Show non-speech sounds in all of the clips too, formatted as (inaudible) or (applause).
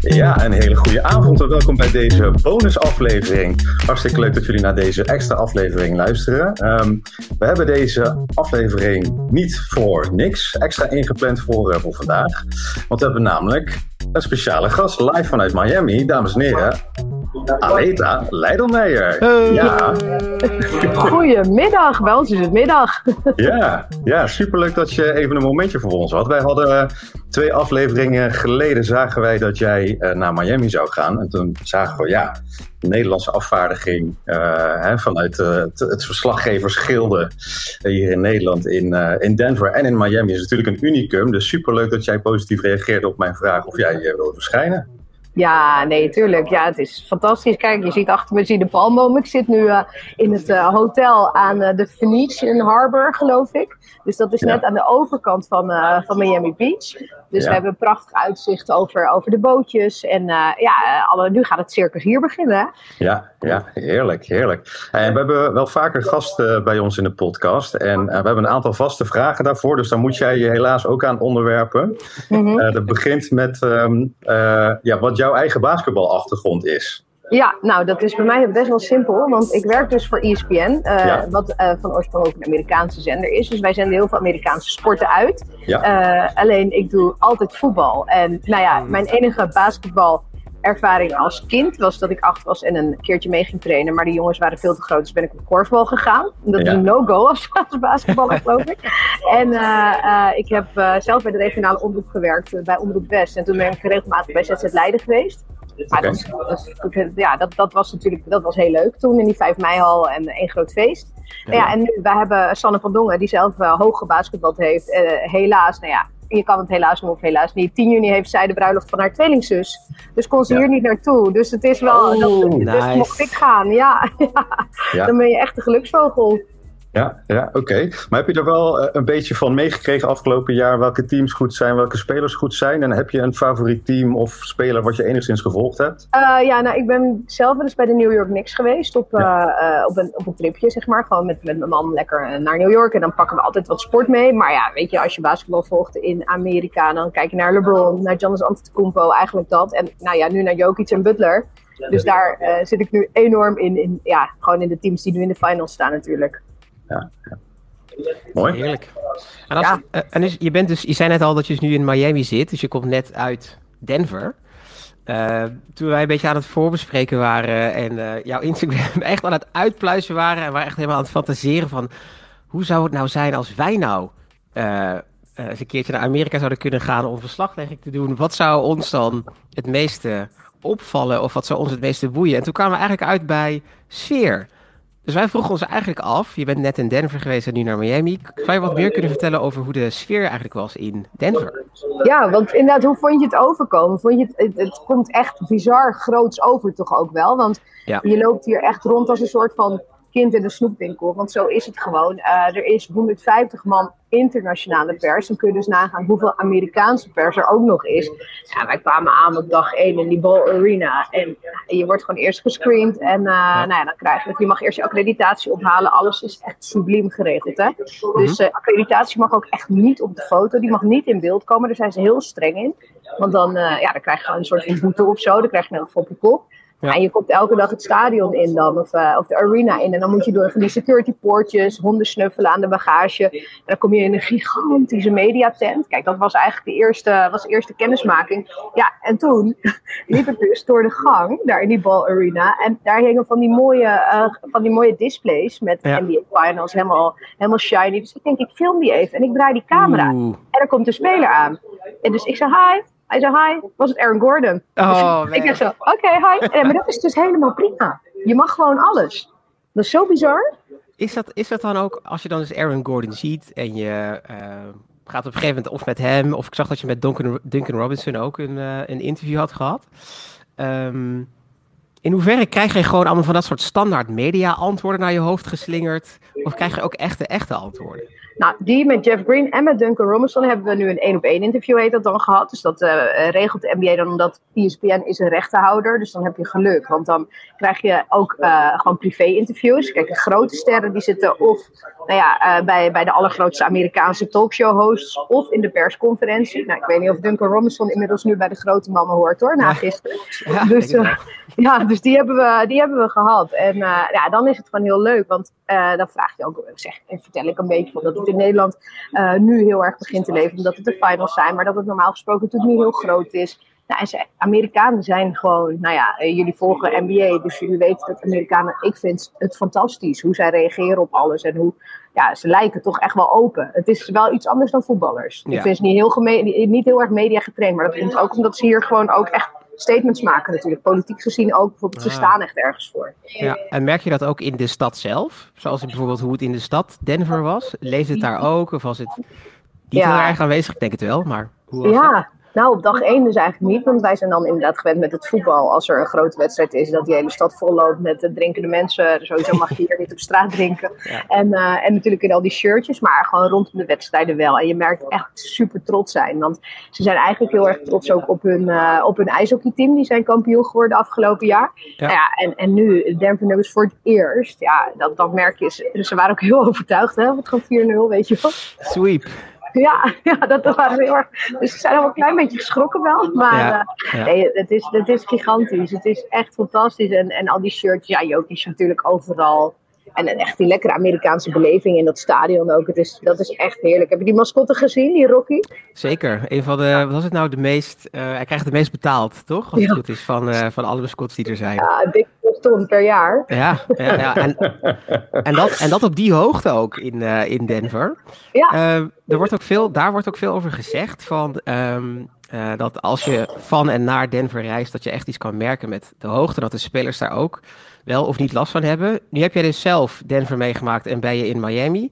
Ja, een hele goede avond en welkom bij deze bonusaflevering. Hartstikke leuk dat jullie naar deze extra aflevering luisteren. Ehm, we hebben deze aflevering niet voor niks extra ingepland voor, uh, voor vandaag. Want we hebben namelijk een speciale gast live vanuit Miami, dames en heren. Aleta Leidelmeijer. Ja. Goedemiddag, bij ons is het middag. ja, ja, superleuk dat je even een momentje voor ons had. Wij hadden twee afleveringen geleden zagen wij dat jij uh, naar Miami zou gaan. En toen zagen we, ja, de Nederlandse afvaardiging uh, hè, vanuit uh, het, het verslaggeversgilde hier in Nederland, in, in Denver en in Miami is natuurlijk een unicum. Dus superleuk dat jij positief reageerde op mijn vraag of jij wilde verschijnen. Ja, nee, tuurlijk. Ja, het is fantastisch. Kijk, je ziet achter me zie de palmboom. Ik zit nu uh, in het uh, hotel aan uh, de Venetian Harbor, geloof ik. Dus dat is ja. net aan de overkant van, van Miami Beach. Dus ja. we hebben een prachtig uitzicht over, over de bootjes. En ja, alle, nu gaat het circus hier beginnen. Ja, ja, heerlijk, heerlijk. En we hebben wel vaker gasten bij ons in de podcast. En we hebben een aantal vaste vragen daarvoor. Dus daar moet jij je helaas ook aan onderwerpen. Mm -hmm. dat begint met um, ja, wat jouw eigen basketbalachtergrond is. Ja, nou dat is bij mij best wel simpel, want ik werk dus voor ESPN, uh, ja. wat uh, van oorsprong ook een Amerikaanse zender is. Dus wij zenden heel veel Amerikaanse sporten uit. Ja. Uh, alleen ik doe altijd voetbal. En nou ja, mijn enige basketbal ervaring als kind was dat ik acht was en een keertje mee ging trainen. Maar die jongens waren veel te groot, dus ben ik op korfbal gegaan. Dat is ja. een no-go als basketballer, geloof ik. (laughs) En ik heb zelf bij de regionale omroep gewerkt, bij Omroep West. En toen ben ik regelmatig bij ZZ Leiden geweest. Okay. Dat, dat, ja, dat, dat was natuurlijk dat was heel leuk toen in die 5 mei-hal en één groot feest. Ja. ja. en nu, we hebben Sanne van Dongen, die zelf hoog gebasketbald heeft. helaas, nou ja, je kan het helaas nog of helaas niet. 10 juni heeft zij de bruiloft van haar tweelingzus. Dus kon ze ja. hier niet naartoe. Dus het is wel. Oh, dat, nice. Dus mocht ik gaan, ja. (laughs) ja. Dan ben je echt een geluksvogel. Ja, ja oké. Okay. Maar heb je er wel een beetje van meegekregen afgelopen jaar welke teams goed zijn, welke spelers goed zijn? En heb je een favoriet team of speler wat je enigszins gevolgd hebt? Uh, ja, nou, ik ben zelf wel eens bij de New York Knicks geweest op, ja. uh, op, een, op een tripje, zeg maar. Gewoon met, met mijn man lekker naar New York en dan pakken we altijd wat sport mee. Maar ja, weet je, als je basketbal volgt in Amerika, dan kijk je naar LeBron, naar Giannis Antetokounmpo, eigenlijk dat. En nou ja, nu naar Jokic en Butler. Dus daar uh, zit ik nu enorm in, in, ja, gewoon in de teams die nu in de finals staan natuurlijk. Ja, ja. Mooi. Heerlijk. En, als, ja. uh, en dus, je, bent dus, je zei net al dat je dus nu in Miami zit, dus je komt net uit Denver. Uh, toen wij een beetje aan het voorbespreken waren en uh, jouw Instagram (laughs) echt aan het uitpluizen waren en waren echt helemaal aan het fantaseren van hoe zou het nou zijn als wij nou eens een keertje naar Amerika zouden kunnen gaan om verslaglegging te doen. Wat zou ons dan het meeste opvallen of wat zou ons het meeste boeien? En toen kwamen we eigenlijk uit bij sfeer. Dus wij vroegen ons eigenlijk af, je bent net in Denver geweest en nu naar Miami. Zou je wat meer kunnen vertellen over hoe de sfeer eigenlijk was in Denver? Ja, want inderdaad, hoe vond je het overkomen? Vond je het, het, het komt echt bizar groots over toch ook wel? Want ja. je loopt hier echt rond als een soort van kind in de snoepwinkel. Want zo is het gewoon. Uh, er is 150 man internationale pers. Dan kun je dus nagaan hoeveel Amerikaanse pers er ook nog is. Ja, wij kwamen aan op dag 1 in die Ball Arena. En je wordt gewoon eerst gescreend. En uh, ja. Nou ja, dan krijg je, je mag eerst je accreditatie ophalen. Alles is echt subliem geregeld. Hè? Dus uh, accreditatie mag ook echt niet op de foto. Die mag niet in beeld komen. Daar zijn ze heel streng in. Want dan, ja, dan krijg je gewoon een soort van boete of zo. Dan krijg je een op je kop. Ja. En je komt elke dag het stadion in dan, of, uh, of de arena in. En dan moet je door van die security poortjes, honden snuffelen aan de bagage. En dan kom je in een gigantische mediatent. Kijk, dat was eigenlijk de eerste, was de eerste kennismaking. Ja, en toen (laughs) liep ik dus door de gang, daar in die ball arena. En daar hingen van die mooie, uh, van die mooie displays met ja. NBA Finals, helemaal, helemaal shiny. Dus ik denk, ik film die even. En ik draai die camera. Oeh. En er komt een speler aan. En dus ik zei, hi. Hij zei, hi, was het Aaron Gordon? Oh, dus (laughs) ik dacht zo, oké, okay, hi. Ja, maar dat is dus helemaal prima. Je mag gewoon alles. Dat is zo bizar. Is dat, is dat dan ook, als je dan dus Aaron Gordon ziet en je uh, gaat op een gegeven moment of met hem, of ik zag dat je met Duncan, Duncan Robinson ook een, uh, een interview had gehad. Um, in hoeverre krijg je gewoon allemaal van dat soort standaard media antwoorden naar je hoofd geslingerd? Of krijg je ook echte, echte antwoorden? Nou, die met Jeff Green en met Duncan Robinson hebben we nu een één op één interview heet dat dan gehad. Dus dat uh, regelt de NBA dan omdat ESPN is een rechtenhouder. Dus dan heb je geluk. Want dan krijg je ook uh, gewoon privé interviews. Kijk, de grote sterren die zitten of nou ja, uh, bij, bij de allergrootste Amerikaanse talkshow hosts of in de persconferentie. Nou, ik weet niet of Duncan Robinson inmiddels nu bij de grote mannen hoort hoor, na gisteren. Ja, dus, (laughs) ja, dus die hebben we, die hebben we gehad. En ja, dan is het gewoon heel leuk. Want dan vraag je ook, zeg, en vertel ik een beetje van dat het in Nederland uh, nu heel erg begint te leven, omdat het de finals zijn, maar dat het normaal gesproken natuurlijk niet heel groot is. Nou, en ze, Amerikanen zijn gewoon, nou ja, eh, jullie volgen NBA, dus jullie weten dat Amerikanen, ik vind het fantastisch hoe zij reageren op alles en hoe, ja, ze lijken toch echt wel open. Het is wel iets anders dan voetballers. Ja. Ik vind ze niet heel, niet heel erg media getraind, maar dat komt ook omdat ze hier gewoon ook echt statements maken natuurlijk. Politiek gezien ook, bijvoorbeeld, ze ah. staan echt ergens voor. Ja, en merk je dat ook in de stad zelf? Zoals bijvoorbeeld hoe het in de stad Denver was? Leeft het daar ook? Of was het niet heel erg aanwezig? Ik denk het wel, maar hoe was ja. Nou, op dag één dus eigenlijk niet, want wij zijn dan inderdaad gewend met het voetbal. Als er een grote wedstrijd is, dat die hele stad volloopt met drinkende mensen. Sowieso mag je hier niet op straat drinken. (laughs) En, uh, en natuurlijk in al die shirtjes, maar gewoon rondom de wedstrijden wel. En je merkt echt super trots zijn, want ze zijn eigenlijk heel erg trots ook op hun, uh, op hun ijshockeyteam. Die zijn kampioen geworden afgelopen jaar. Ja. Nou ja, en, en nu Denver Nuggets voor het eerst. Ja, dat, dat merk je. Ze waren ook heel (laughs) overtuigd, hè? Het gewoon 4-0, weet je wel. Sweep. Ja, (laughs) ja dat, waren heel erg. Dus ze zijn al een klein beetje geschrokken wel. Maar uh, nee, het is, het is gigantisch. Het is echt fantastisch. En, en al die shirts, ja, Jokic is natuurlijk overal. En echt die lekkere Amerikaanse beleving in dat stadion ook. Het is, dat is echt heerlijk. Heb je die mascotte gezien, die Rocky? Zeker. Een van de, wat was het nou, de meest, uh, hij krijgt het meest betaald, toch? Als het goed is, van, uh, van alle mascottes die er zijn. Ja, dik ton per jaar. Ja, ja, ja. En, en, dat, en dat op die hoogte ook in, uh, in Denver. Ja. er wordt ook veel, daar wordt ook veel over gezegd van... Um, uh, dat als je van en naar Denver reist, dat je echt iets kan merken met de hoogte. Dat de spelers daar ook wel of niet last van hebben. Nu heb jij dus zelf Denver meegemaakt en ben je in Miami.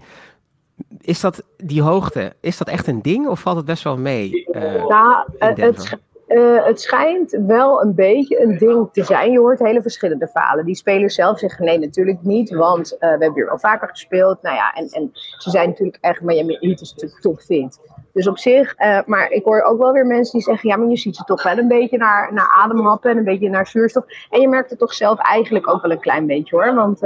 Is dat die hoogte, is dat echt een ding of valt het best wel mee? Uh, nou, het, uh, het schijnt wel een beetje een ding te zijn. Je hoort hele verschillende verhalen. Die spelers zelf zeggen nee, natuurlijk niet, want uh, we hebben hier wel vaker gespeeld. Nou ja, en, en ze zijn natuurlijk echt Miami Heat is natuurlijk top vindt. Dus op zich, uh, maar ik hoor ook wel weer mensen die zeggen, ja, maar je ziet ze toch wel een beetje naar, naar ademhappen en een beetje naar zuurstof. En je merkt het toch zelf eigenlijk ook wel een klein beetje hoor. Want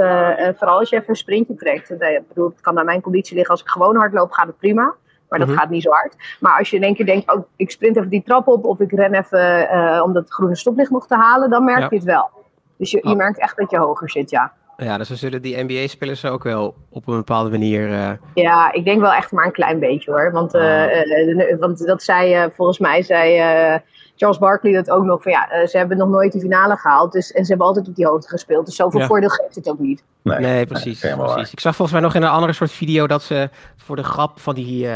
vooral als je even een sprintje trekt, ik bedoel, het kan naar mijn conditie liggen. Als ik gewoon hardloop, gaat het prima. Maar dat mhm. gaat niet zo hard. Maar als je in één keer denkt, oh, ik sprint even die trap op of ik ren even uh, om dat groene stoplicht nog te halen, dan merk je het wel. Dus je, je merkt echt dat je hoger zit, ja. Ja, dus we zullen die NBA-spelers ook wel op een bepaalde manier. Uh... Ja, ik denk wel echt maar een klein beetje hoor. Want, uh, want dat zei volgens mij zei Charles Barkley dat ook nog van ja, ze hebben nog nooit de finale gehaald. Dus, en ze hebben altijd op die hoogte gespeeld. Dus zoveel voordeel geeft het ook niet. Nee, nee precies. precies. Ik zag volgens mij nog in een andere soort video dat ze voor de grap van die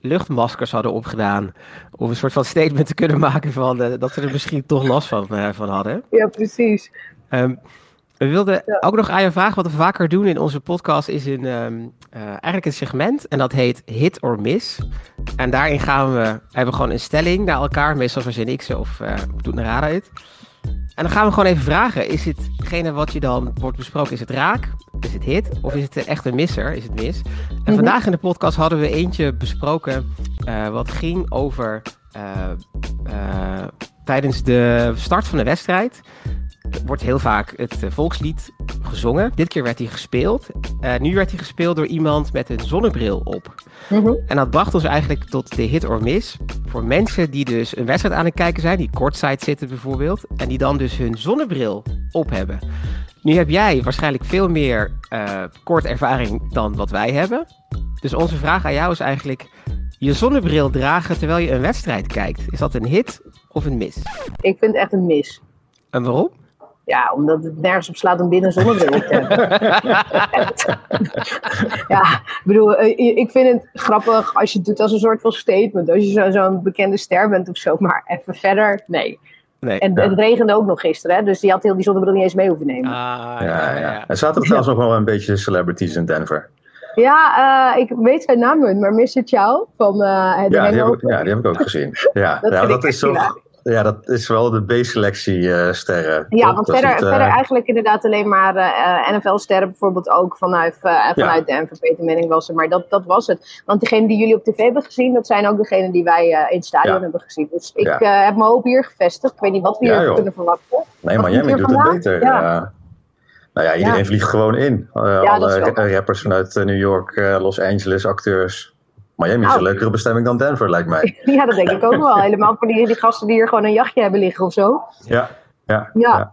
luchtmaskers hadden opgedaan. Om een soort van statement te kunnen maken van uh, dat ze er misschien toch last van, uh, van hadden. Ja, precies. Um, we wilden ja. ook nog aan je vragen, wat we vaker doen in onze podcast, is een, um, uh, eigenlijk een segment. En dat heet Hit or Miss. En daarin gaan we, hebben we gewoon een stelling naar elkaar, meestal verzin ik ze of doet een raad uit. En dan gaan we gewoon even vragen: is hetgene wat je dan wordt besproken, is het raak? Is het hit? Of is het echt een misser? Is het mis? En mhm. vandaag in de podcast hadden we eentje besproken uh, wat ging over tijdens de start van de wedstrijd wordt heel vaak het eh, volkslied gezongen. Dit keer werd hij gespeeld. Uh, nu werd hij gespeeld door iemand met een zonnebril op. Mhm. En dat bracht ons eigenlijk tot de hit or miss. Voor mensen die dus een wedstrijd aan het kijken zijn, die kortside zitten bijvoorbeeld, en die dan dus hun zonnebril op hebben. Nu heb jij waarschijnlijk veel meer uh, kort ervaring dan wat wij hebben. Dus onze vraag aan jou is eigenlijk: je zonnebril dragen terwijl je een wedstrijd kijkt. Is dat een hit of een mis? Ik vind het echt een mis. En waarom? Ja, omdat het nergens op slaat om binnen zonnebril te hebben. (laughs) ja, ik bedoel, eh, ik vind het grappig als je het doet als een soort van statement. Als je zo'n bekende ster bent of zo. Maar even verder, nee. Nee, en het regende ook nog gisteren, hè? dus die had heel die zonnebril niet eens mee hoeven nemen. Ah, ja, ja, ja. En zaten er trouwens nog wel een beetje celebrities in Denver? Ja, uh, ik weet zijn naam niet, maar Mr. Chow van uh, ja, die heb ik, ja, die heb ik ook gezien. Ja, dat, ja, dat is toch ja, dat is wel de B-selectie uh, sterren. Ja, want verder, verder eigenlijk inderdaad alleen maar NFL-sterren bijvoorbeeld ook vanuit, vanuit Denver. Peter Manning was er, maar dat, dat was het. Want degene die jullie op tv hebben gezien, dat zijn ook degenen die wij in het stadion hebben gezien. Dus ik heb mijn hoop hier gevestigd. Ik weet niet wat we hier kunnen verwachten. Nee, Miami doet het beter. Ja. Nou ja, iedereen vliegt gewoon in. Alle rappers vanuit New York, Los Angeles, acteurs. Miami is een nou. leukere bestemming dan Denver, lijkt mij. (laughs) ja, dat denk ik ook wel. (laughs) Helemaal voor die, die gasten die hier gewoon een jachtje hebben liggen of zo. Ja, ja, ja.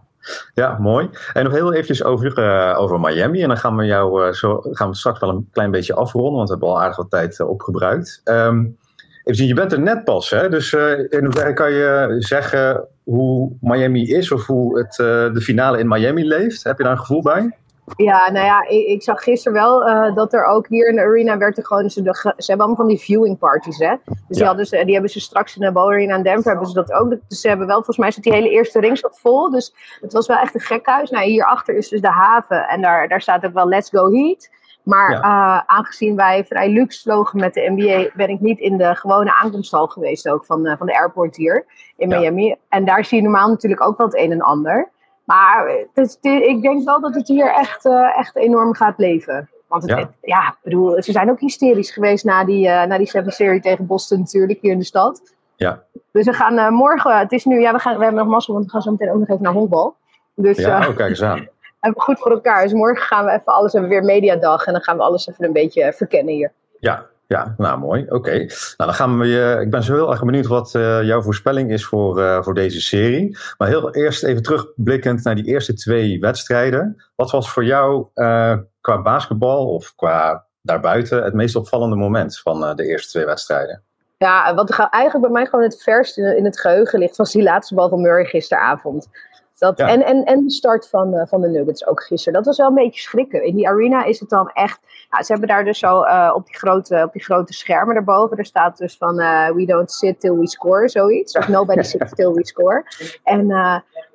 ja. mooi. En nog heel eventjes over, uh, over Miami. En dan gaan we jou uh, zo, gaan we straks wel een klein beetje afronden, want we hebben al aardig wat tijd uh, opgebruikt. Um, even zien, je bent er net pas, hè? Dus in hoeverre kan je zeggen hoe Miami is of hoe het, de finale in Miami leeft? Heb je daar een gevoel bij? Ja, nou ja, ik, ik zag gisteren wel uh, dat er ook hier in de arena werd er gewoon, ze, de, ze hebben allemaal van die viewing parties, hè. Dus die, hadden ze, die hebben ze straks in de Bowl Arena in Denver, hebben ze dat ook. Dus ze hebben wel, volgens mij zit die hele eerste ring zat vol, dus het was wel echt een gek huis. Nou, hierachter is dus de haven en daar, daar staat ook wel Let's Go Heat. Maar uh, aangezien wij vrij luxe vlogen met de NBA, ben ik niet in de gewone aankomsthal geweest ook van, uh, van de airport hier in Miami. En daar zie je normaal natuurlijk ook wel het een en ander. Maar het, ik denk wel dat het hier echt, uh, echt enorm gaat leven. Want het, ja. ja, bedoel, ze zijn ook hysterisch geweest na die, uh, na die Seven Series tegen Boston natuurlijk hier in de stad. Ja. Dus we gaan uh, morgen, het is nu, ja, we, gaan, we hebben nog mazzel, want we gaan zo meteen ook nog even naar honkbal. Dus, ja, oh, kijk eens aan. (laughs) Hebben goed voor elkaar. Dus morgen gaan we even alles, hebben we weer mediadag en dan gaan we alles even een beetje verkennen hier. Ja, ja, nou mooi. Oké. Nou, dan gaan we. Uh, ik ben zo heel erg benieuwd wat uh, jouw voorspelling is voor, uh, voor deze serie. Maar heel eerst even terugblikkend naar die eerste twee wedstrijden. Wat was voor jou qua basketbal of qua daarbuiten het meest opvallende moment van de eerste twee wedstrijden? Ja, wat eigenlijk bij mij gewoon het verst in het geheugen ligt, was die laatste bal van Murray gisteravond. Dat, en, en, en de start van, uh, van de Nuggets ook gisteren. Dat was wel een beetje schrikken. In die arena is het dan echt. Nou, ze hebben daar dus zo uh, op, die grote, op die grote schermen daarboven. Er staat dus van uh, We don't sit till we score, zoiets. Of nobody (laughs) sits till we score. En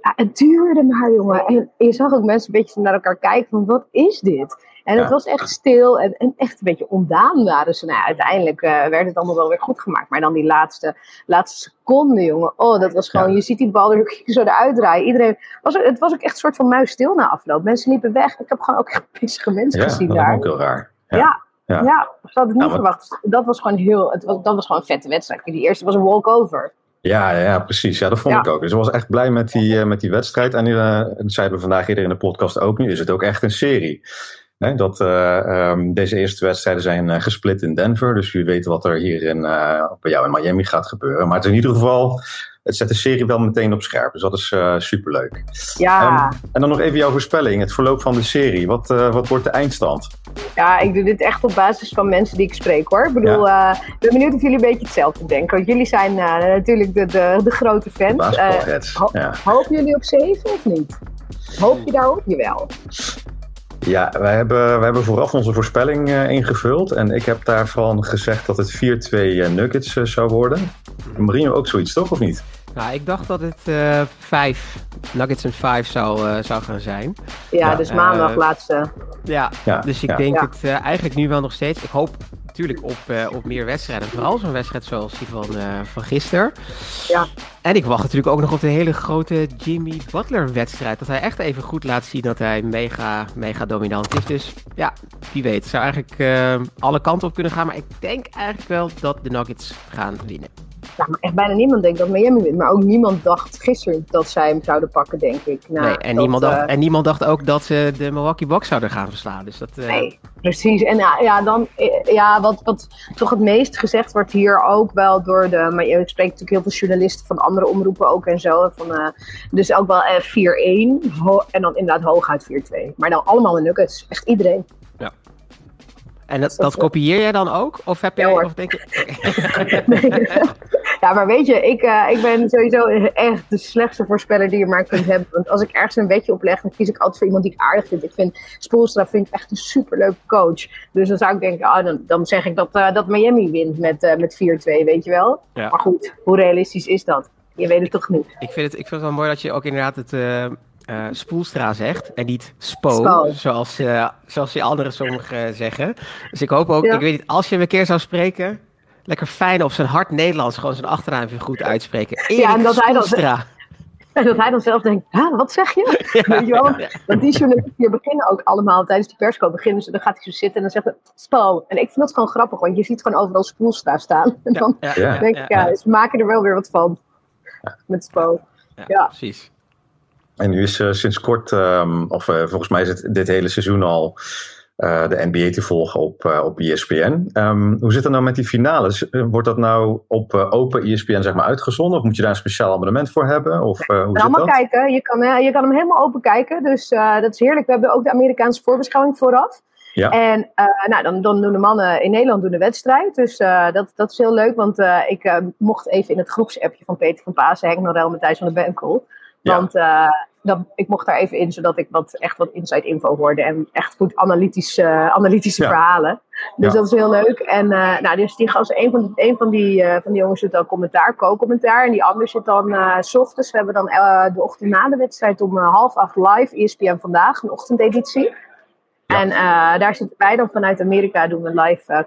ja, het duurde maar, jongen. En je zag ook mensen een beetje naar elkaar kijken: van wat is dit? En het was echt stil en, en, echt een beetje ondaan waren ze. Nou, uiteindelijk uh, werd het allemaal wel weer goed gemaakt. Maar dan die laatste, laatste seconde, jongen. Oh, dat was gewoon, je ziet die bal er (laughs) zo eruit draaien. Iedereen, was, het was ook echt een soort van muisstil na afloop. Mensen liepen weg. Ik heb gewoon ook echt (laughs) pissige mensen gezien daar. Ja, dat ook heel raar. Ja. ja. Ja, ik had het niet verwacht. Dat was gewoon heel, het was, dat was gewoon een vette wedstrijd. Die eerste was een walkover. Ja, ja, precies. Ja, dat vond ik ook. Dus ik was echt blij met die, uh, met die wedstrijd. En uh, dat zeiden we vandaag eerder in de podcast ook. Nu is het ook echt een serie dat uh, um, deze eerste wedstrijden zijn uh, gesplit in Denver. Dus jullie weten wat er hier in, uh, bij jou in Miami gaat gebeuren. Maar het in ieder geval, het zet de serie wel meteen op scherp. Dus dat is superleuk. Ja. Um, en dan nog even jouw voorspelling, het verloop van de serie. Wat, wat wordt de eindstand? Ja, ik doe dit echt op basis van mensen die ik spreek hoor. Ik bedoel, ik ben benieuwd of jullie een beetje hetzelfde denken. Want jullie zijn natuurlijk de, de, de grote fans. Ho ja. Hopen jullie op 7 of niet? Hoop je daarop? Jawel. Ja, wij hebben, wij hebben vooraf onze voorspelling uh, ingevuld. En ik heb daarvan gezegd dat het 4-2 uh, eh, Nuggets uh, zou worden. Marino ook zoiets, toch? Of niet? Nou, ik dacht dat het 5 Nuggets en 5 zou, zou gaan zijn. Ja, ja dus maandag laatste. Ja, ja, dus ik ja. denk het eigenlijk nu wel nog steeds. Ik hoop natuurlijk op, uh, op meer wedstrijden. Vooral zo'n wedstrijd zoals die van, uh, van gisteren. Ja. En ik wacht natuurlijk ook nog op de hele grote Jimmy Butler wedstrijd. Dat hij echt even goed laat zien dat hij mega, mega dominant is. Dus ja, wie weet. Zou eigenlijk uh, alle kanten op kunnen gaan. Maar ik denk eigenlijk wel dat de Nuggets gaan winnen. Ja, maar echt bijna niemand denkt dat Miami wint. Maar ook niemand dacht gisteren dat zij hem zouden pakken, denk ik. Nou, nee, en, niemand dacht, en niemand dacht ook dat ze de Milwaukee Bucks zouden gaan verslaan. Dus dat, Nee, precies. En ja, ja dan, ja, wat, wat toch het meest gezegd wordt hier ook wel door de. Maar je spreekt natuurlijk heel veel journalisten van andere omroepen ook en zo. Van, uh, dus ook wel uh, 4-1. En dan inderdaad hooguit 4-2. Maar dan allemaal de Nuggets. Echt iedereen. Ja. En dat, dat kopieer jij dan ook? Of heb jij, ja, of denk je... (laughs) (laughs) ja, maar weet je, ik, uh, ik ben sowieso echt de slechtste voorspeller die je maar kunt hebben. Want als ik ergens een wetje opleg, dan kies ik altijd voor iemand die ik aardig vind. Ik vind Spoelstra vind ik echt een superleuke coach. Dus dan zou ik denken, oh, dan, dan zeg ik dat, uh, dat Miami wint met, uh, met 4-2, weet je wel. Ja. Maar goed, hoe realistisch is dat? Je weet het toch niet. Ik vind het, ik vind het wel mooi dat je ook inderdaad het uh, Spoelstra zegt en niet Spo, zoals, uh, zoals die anderen sommigen zeggen. Dus ik hoop ook, ik weet niet, als je hem een keer zou spreken, lekker fijn op zijn hard Nederlands gewoon zijn achternaam even goed uitspreken. Erik ja, en dat hij dan, en (laughs) dat hij dan zelf denkt, wat zeg je? (laughs) Weet je wel? Want, die journalisten hier beginnen ook allemaal, tijdens die persco beginnen ze, dan gaat hij zo zitten en dan zegt hij, Spo. En ik vind dat gewoon grappig, want je ziet gewoon overal Spoelstra staan. (laughs) En dan denk ik, ja, ze maken er wel weer wat van. Met Spo. Ja, precies. En nu is uh, sinds kort, um, of uh, volgens mij is het dit hele seizoen al uh, de NBA te volgen op, uh, op ESPN. Um, ehm, hoe zit het nou met die finales? Wordt dat nou op uh, open ESPN zeg maar, uitgezonden? Of moet je daar een speciaal abonnement voor hebben? Of, hoe zit allemaal dat? kijken. Je kan, je kan hem helemaal open kijken. Dus dat is heerlijk. We hebben ook de Amerikaanse voorbeschouwing vooraf. Ja. En nou, dan, dan doen de mannen in Nederland doen de wedstrijd. Dus dat, dat is heel leuk. Want ik mocht even in het groepsappje van Peter van Paas, Henk Norel Matthijs van de Benkel. Want dan, ik mocht daar even in, zodat ik wat, echt wat inside info hoorde. En echt goed analytische, analytische verhalen. Dus dat is heel leuk. En uh, nou, dus die gast, een van, een van, die, uh, van die jongens zit dan commentaar, co-commentaar. En die ander zit dan uh, s ochtends. We hebben dan de ochtend na de wedstrijd om half acht live, ESPN Vandaag, een ochtendeditie. En daar zitten wij dan vanuit Amerika, doen we een live uh,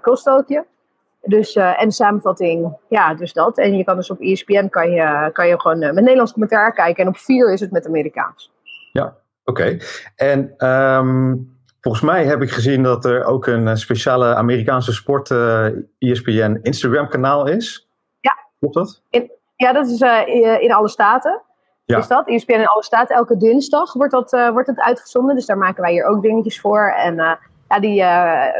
dus, uh, en samenvatting, ja, dus dat. En je kan dus op ESPN kan je, kan je gewoon uh, met Nederlands commentaar kijken. En op vier is het met Amerikaans. Ja, oké. En um, volgens mij heb ik gezien dat er ook een eh, speciale Amerikaanse sport uh, ESPN Instagram kanaal is. Ja. Klopt dat? In, ja, dat is in alle staten. Ja. Is dat? ESPN in alle staten. Elke dinsdag wordt, dat, wordt het uitgezonden. Dus daar maken wij hier ook dingetjes voor. En ja, die,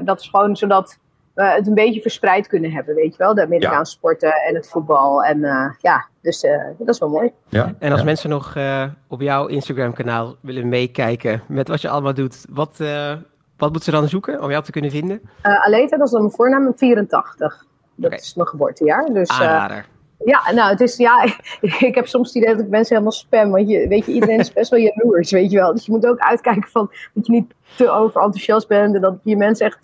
dat is gewoon zodat uh, het een beetje verspreid kunnen hebben, weet je wel. De Amerikaanse sporten en het voetbal. En uh, ja, dus uh, dat is wel mooi. Ja, en als mensen nog op jouw Instagram-kanaal willen meekijken met wat je allemaal doet, wat, wat moeten ze dan zoeken om jou te kunnen vinden? Aleta, dat is dan mijn voornaam, 84. Dat is mijn geboortejaar. Dus, Aanrader. Ja, nou, het is, ja, (laughs) ik heb soms het idee dat ik mensen helemaal spam. Want je, weet je, iedereen is best wel jaloers, weet je wel. Dus je moet ook uitkijken van dat je niet te overenthousiast bent. En dat je mensen echt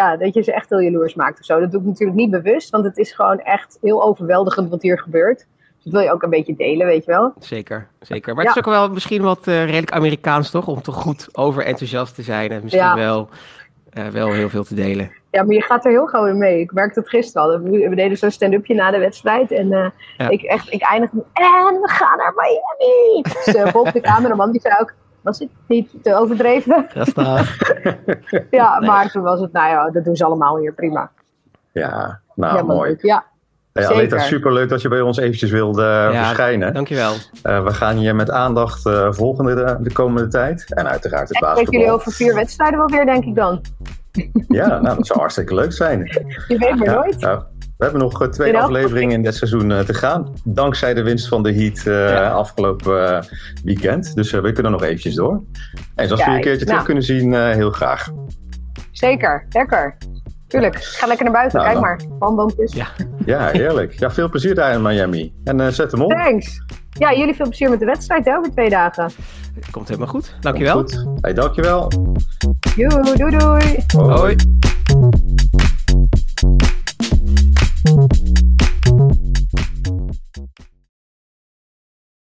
ja, dat je ze echt heel jaloers maakt of zo. Dat doe ik natuurlijk niet bewust, want het is gewoon echt heel overweldigend wat hier gebeurt. Dus dat wil je ook een beetje delen, weet je wel. Zeker, zeker. Maar het is ook wel misschien wat uh, redelijk Amerikaans, toch? Om toch goed overenthousiast te zijn en misschien wel, uh, wel heel veel te delen. Ja, maar je gaat er heel gauw in mee. Ik merkte het gisteren al. We deden zo'n stand-upje na de wedstrijd. En uh, ja. ik, echt, ik eindig met, en we gaan naar Miami. Dus Bob, de (laughs) cameraman, die zei ook, was het niet te overdreven? ja, (laughs) maar toen was het, nou ja, dat doen ze allemaal hier prima. Ja, nou ja, mooi. Ja, ja, Aleta, superleuk dat je bij ons eventjes wilde uh, ja, verschijnen. Dankjewel. Uh, we gaan je met aandacht uh, volgen de, de, komende tijd. En uiteraard het basketbal. Ik jullie over vier wedstrijden wel weer, denk ik dan. Ja, nou, dat zou hartstikke leuk zijn. (laughs) Je weet maar nooit. Nou, we hebben nog twee afleveringen in dit seizoen te gaan. Dankzij de winst van de Heat uh, afgelopen weekend. Dus we kunnen nog eventjes door. En als we je een keertje nou. terug kunnen zien, heel graag. Zeker, lekker. Tuurlijk, ga lekker naar buiten, nou, kijk maar. Palmboompjes. Ja. ja, heerlijk. Ja, veel plezier daar in Miami. En uh, zet hem op. Thanks. Ja, jullie veel plezier met de wedstrijd hè, over twee dagen. Komt helemaal goed. Dankjewel. Goed. Hey, dankjewel. Joe, doei doei. Hoi. Hoi. Thank you.